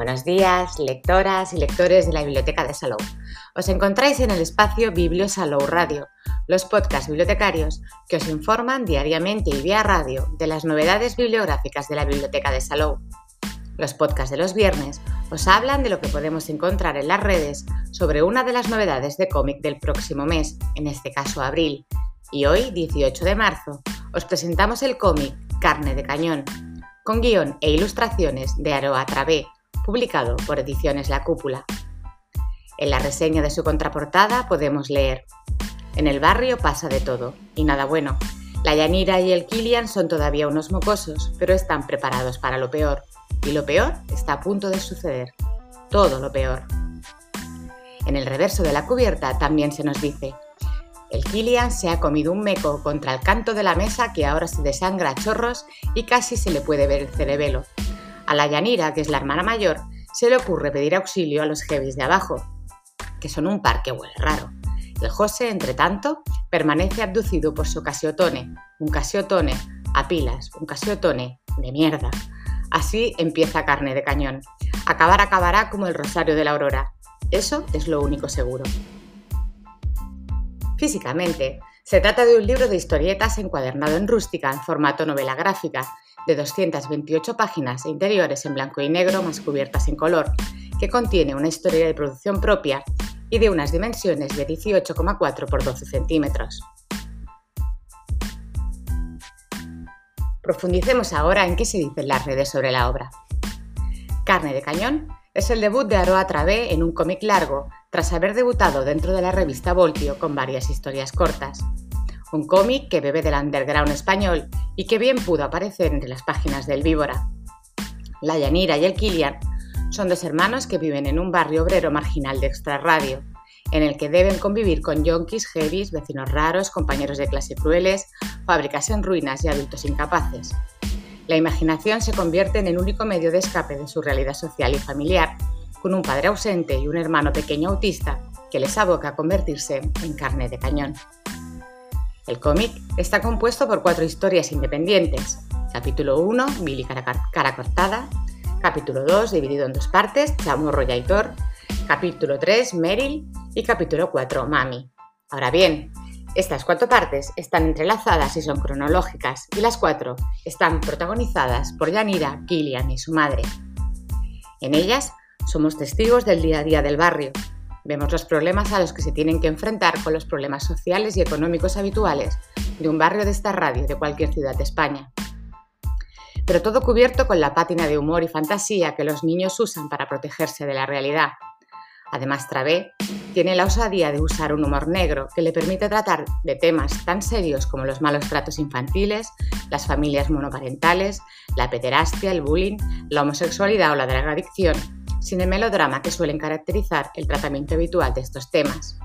Buenos días, lectoras y lectores de la Biblioteca de Salou. Os encontráis en el espacio Biblio Salou Radio, los podcasts bibliotecarios que os informan diariamente y vía radio de las novedades bibliográficas de la Biblioteca de Salou. Los podcasts de los viernes os hablan de lo que podemos encontrar en las redes sobre una de las novedades de cómic del próximo mes, en este caso abril. Y hoy, 18 de marzo, os presentamos el cómic Carne de Cañón, con guion e ilustraciones de Aroa Travé, publicado por Ediciones La Cúpula. En la reseña de su contraportada podemos leer En el barrio pasa de todo, y nada bueno. La Yanira y el Kilian son todavía unos mocosos, pero están preparados para lo peor. Y lo peor está a punto de suceder. Todo lo peor. En el reverso de la cubierta también se nos dice el Kilian se ha comido un meco contra el canto de la mesa que ahora se desangra a chorros y casi se le puede ver el cerebelo. A la Yanira, que es la hermana mayor, se le ocurre pedir auxilio a los heavies de abajo, que son un par que huele raro. El José, entre tanto, permanece abducido por su casiotone, un casiotone a pilas, un casiotone de mierda. Así empieza carne de cañón. Acabar acabará como el rosario de la aurora. Eso es lo único seguro. Físicamente, se trata de un libro de historietas encuadernado en rústica en formato novela gráfica, de 228 páginas interiores en blanco y negro más cubiertas en color, que contiene una historia de producción propia y de unas dimensiones de 18,4 por 12 centímetros. Profundicemos ahora en qué se dicen las redes sobre la obra. Carne de Cañón es el debut de Aroa Travé en un cómic largo, tras haber debutado dentro de la revista Voltio con varias historias cortas un cómic que bebe del underground español y que bien pudo aparecer entre las páginas del Víbora. La Yanira y el Kilian son dos hermanos que viven en un barrio obrero marginal de extrarradio, en el que deben convivir con yonkis, heavies, vecinos raros, compañeros de clase crueles, fábricas en ruinas y adultos incapaces. La imaginación se convierte en el único medio de escape de su realidad social y familiar, con un padre ausente y un hermano pequeño autista que les aboca a convertirse en carne de cañón. El cómic está compuesto por cuatro historias independientes. Capítulo 1, Billy cara, cortada. Capítulo 2, dividido en dos partes, Chamorro y. Capítulo 3, Meryl. Y capítulo 4, Mami. Ahora bien, estas cuatro partes están entrelazadas y son cronológicas, y las cuatro están protagonizadas por Yanira, Killian y su madre. En ellas somos testigos del día a día del barrio, Vemos los problemas a los que se tienen que enfrentar con los problemas sociales y económicos habituales de un barrio de esta radio de cualquier ciudad de España. Pero todo cubierto con la pátina de humor y fantasía que los niños usan para protegerse de la realidad. Además, Travé tiene la osadía de usar un humor negro que le permite tratar de temas tan serios como los malos tratos infantiles, las familias monoparentales, la pederastia, el bullying, la homosexualidad o la drogadicción, sin el melodrama que suelen caracterizar el tratamiento habitual de estos temas.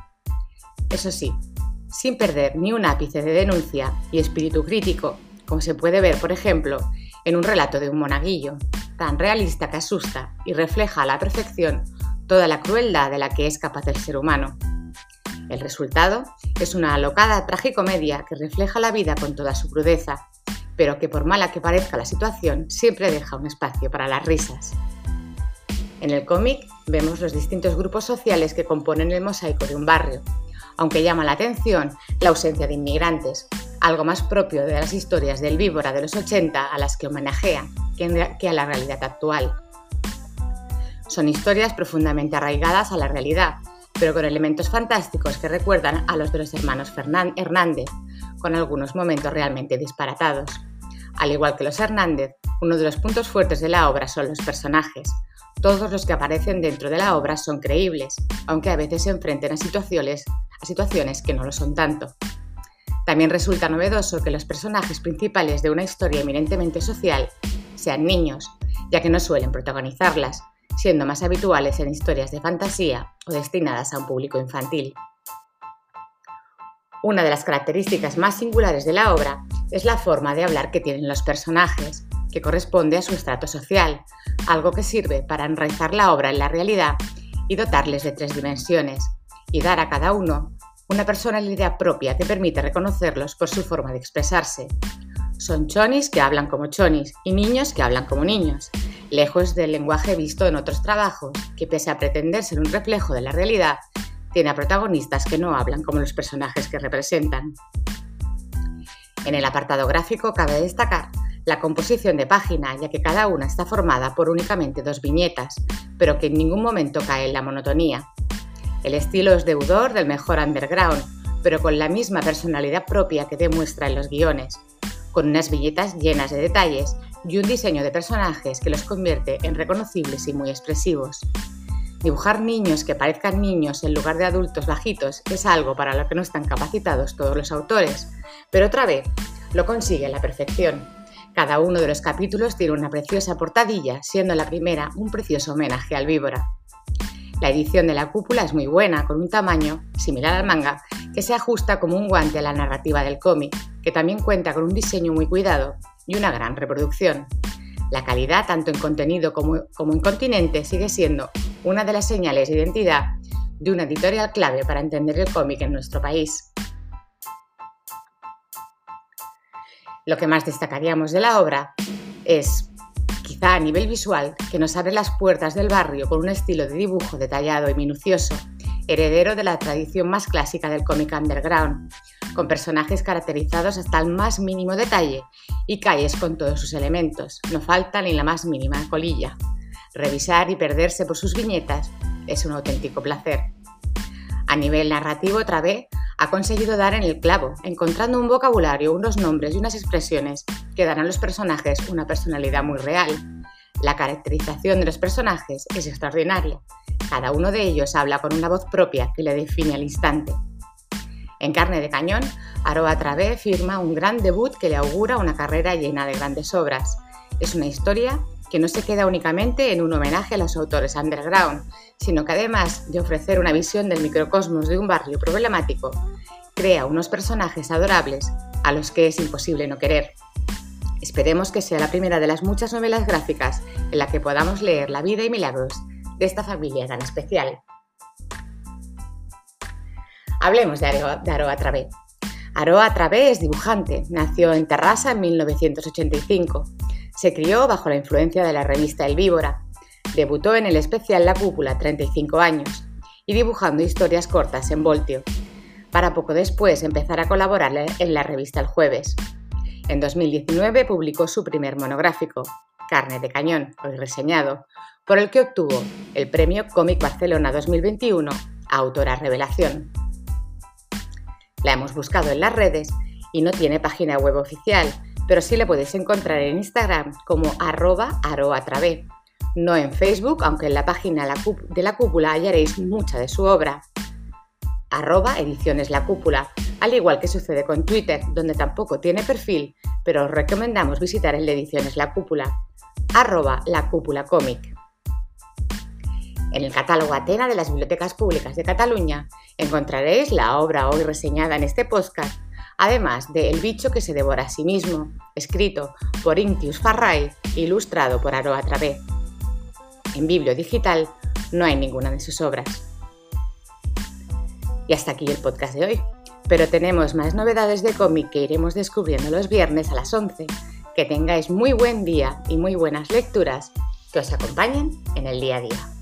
Eso sí, sin perder ni un ápice de denuncia y espíritu crítico, como se puede ver, por ejemplo, en un relato de un monaguillo, tan realista que asusta y refleja a la perfección toda la crueldad de la que es capaz el ser humano. El resultado es una alocada tragicomedia que refleja la vida con toda su crudeza, pero que por mala que parezca la situación, siempre deja un espacio para las risas. En el cómic vemos los distintos grupos sociales que componen el mosaico de un barrio, aunque llama la atención la ausencia de inmigrantes, algo más propio de las historias del víbora de los 80 a las que homenajea que a la realidad actual. Son historias profundamente arraigadas a la realidad, pero con elementos fantásticos que recuerdan a los de los hermanos Hernández, con algunos momentos realmente disparatados. Al igual que los Hernández, uno de los puntos fuertes de la obra son los personajes, todos los que aparecen dentro de la obra son creíbles, aunque a veces se enfrenten a situaciones, a situaciones que no lo son tanto. También resulta novedoso que los personajes principales de una historia eminentemente social sean niños, ya que no suelen protagonizarlas, siendo más habituales en historias de fantasía o destinadas a un público infantil. Una de las características más singulares de la obra es la forma de hablar que tienen los personajes, corresponde a su estrato social, algo que sirve para enraizar la obra en la realidad y dotarles de tres dimensiones, y dar a cada uno una personalidad propia que permite reconocerlos por su forma de expresarse. Son chonis que hablan como chonis y niños que hablan como niños. lejos del lenguaje visto en otros trabajos, que pese a pretender ser un reflejo de la realidad, tiene a protagonistas que no hablan como los personajes que representan. En el apartado gráfico cabe destacar la composición de página, ya que cada una está formada por únicamente dos viñetas, pero que en ningún momento cae en la monotonía. El estilo es deudor del mejor underground, pero con la misma personalidad propia que demuestra en los guiones, con unas viñetas llenas de detalles y un diseño de personajes que los convierte en reconocibles y muy expresivos. Dibujar niños que parezcan niños en lugar de adultos bajitos es algo para lo que no están capacitados todos los autores, pero otra vez lo consigue a la perfección. Cada uno de los capítulos tiene una preciosa portadilla, siendo la primera un precioso homenaje al víbora. La edición de la cúpula es muy buena, con un tamaño, similar al manga, que se ajusta como un guante a la narrativa del cómic, que también cuenta con un diseño muy cuidado y una gran reproducción. La calidad, tanto en contenido como, en continente, sigue siendo una de las señales de identidad de una editorial clave para entender el cómic en nuestro país. Lo que más destacaríamos de la obra es, quizá a nivel visual, que nos abre las puertas del barrio con un estilo de dibujo detallado y minucioso, heredero de la tradición más clásica del cómic underground, con personajes caracterizados hasta el más mínimo detalle y calles con todos sus elementos, no falta ni la más mínima colilla. Revisar y perderse por sus viñetas es un auténtico placer. A nivel narrativo, otra vez, ha conseguido dar en el clavo, encontrando un vocabulario, unos nombres y unas expresiones que dan a los personajes una personalidad muy real. La caracterización de los personajes es extraordinaria. Cada uno de ellos habla con una voz propia que le define al instante. En carne de cañón, Aroa Travé firma un gran debut que le augura una carrera llena de grandes obras. Es una historia que no se queda únicamente en un homenaje a los autores underground, sino que además de ofrecer una visión del microcosmos de un barrio problemático, crea unos personajes adorables a los que es imposible no querer. Esperemos que sea la primera de las muchas novelas gráficas en la que podamos leer la vida y milagros de esta familia tan especial. Hablemos de Aroa Travé. Aroa Travé es dibujante, nació en Terrassa en 1985. Se crió bajo la influencia de la revista El Víbora. Debutó en el especial La Cúpula, 35 años, y dibujando historias cortas en Voltio, para poco después empezar a colaborar en la revista El Jueves. En 2019 publicó su primer monográfico, Carne de Cañón, hoy reseñado, por el que obtuvo el premio Cómic Barcelona 2021 a Autora Revelación. La hemos buscado en las redes y no tiene página web oficial, pero sí la podéis encontrar en Instagram como arroba aroatravé. No en Facebook, aunque en la página de la cúpula hallaréis mucha de su obra. Arroba ediciones la cúpula, al igual que sucede con Twitter, donde tampoco tiene perfil, pero os recomendamos visitar el de ediciones la cúpula. Arroba la cúpula cómic. En el catálogo Atena de las Bibliotecas Públicas de Cataluña encontraréis la obra hoy reseñada en este podcast, además de El bicho que se devora a sí mismo, escrito por Intius Farray ilustrado por Aroa Travé. En Biblio Digital no hay ninguna de sus obras. Y hasta aquí el podcast de hoy. Pero tenemos más novedades de cómic que iremos descubriendo los viernes a las 11. Que tengáis muy buen día y muy buenas lecturas que os acompañen en el día a día.